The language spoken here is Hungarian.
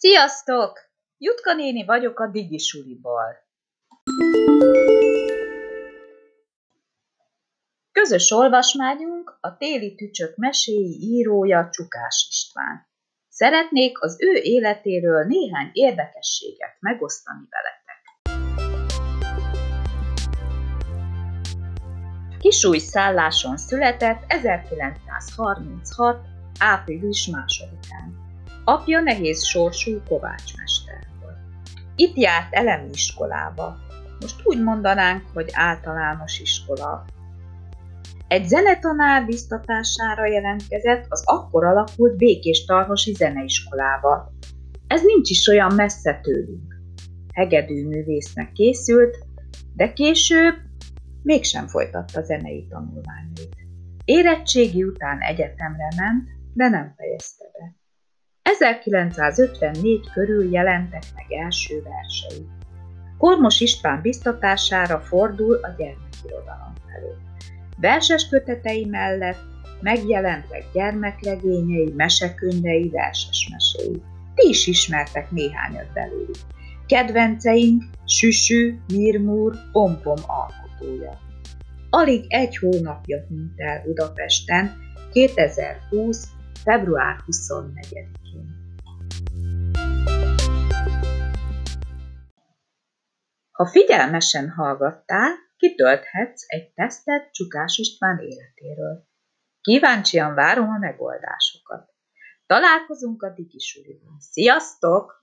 Sziasztok! Jutka néni vagyok a Digisuliból. Közös olvasmányunk a téli tücsök meséi írója Csukás István. Szeretnék az ő életéről néhány érdekességet megosztani veletek. Kisúj szálláson született 1936. április másodikán. Apja nehéz sorsú kovácsmester volt. Itt járt elemi iskolába. Most úgy mondanánk, hogy általános iskola. Egy zenetanár biztatására jelentkezett az akkor alakult Békés Tarhosi Zeneiskolába. Ez nincs is olyan messze tőlünk. Hegedű művésznek készült, de később mégsem folytatta zenei tanulmányait. Érettségi után egyetemre ment, de nem fejezte be. 1954 körül jelentek meg első versei. Kormos István biztatására fordul a gyermekirodalom felé. Verses kötetei mellett megjelentek gyermekregényei, mesekönyvei, verses meséi. Ti is ismertek néhányat belőlük. Kedvenceink Süsű, Mirmúr, Pompom alkotója. Alig egy hónapja hunyt el Budapesten 2020. február 24-én. Ha figyelmesen hallgattál, kitölthetsz egy tesztet Csukás István életéről. Kíváncsian várom a megoldásokat. Találkozunk a Digi Sziasztok!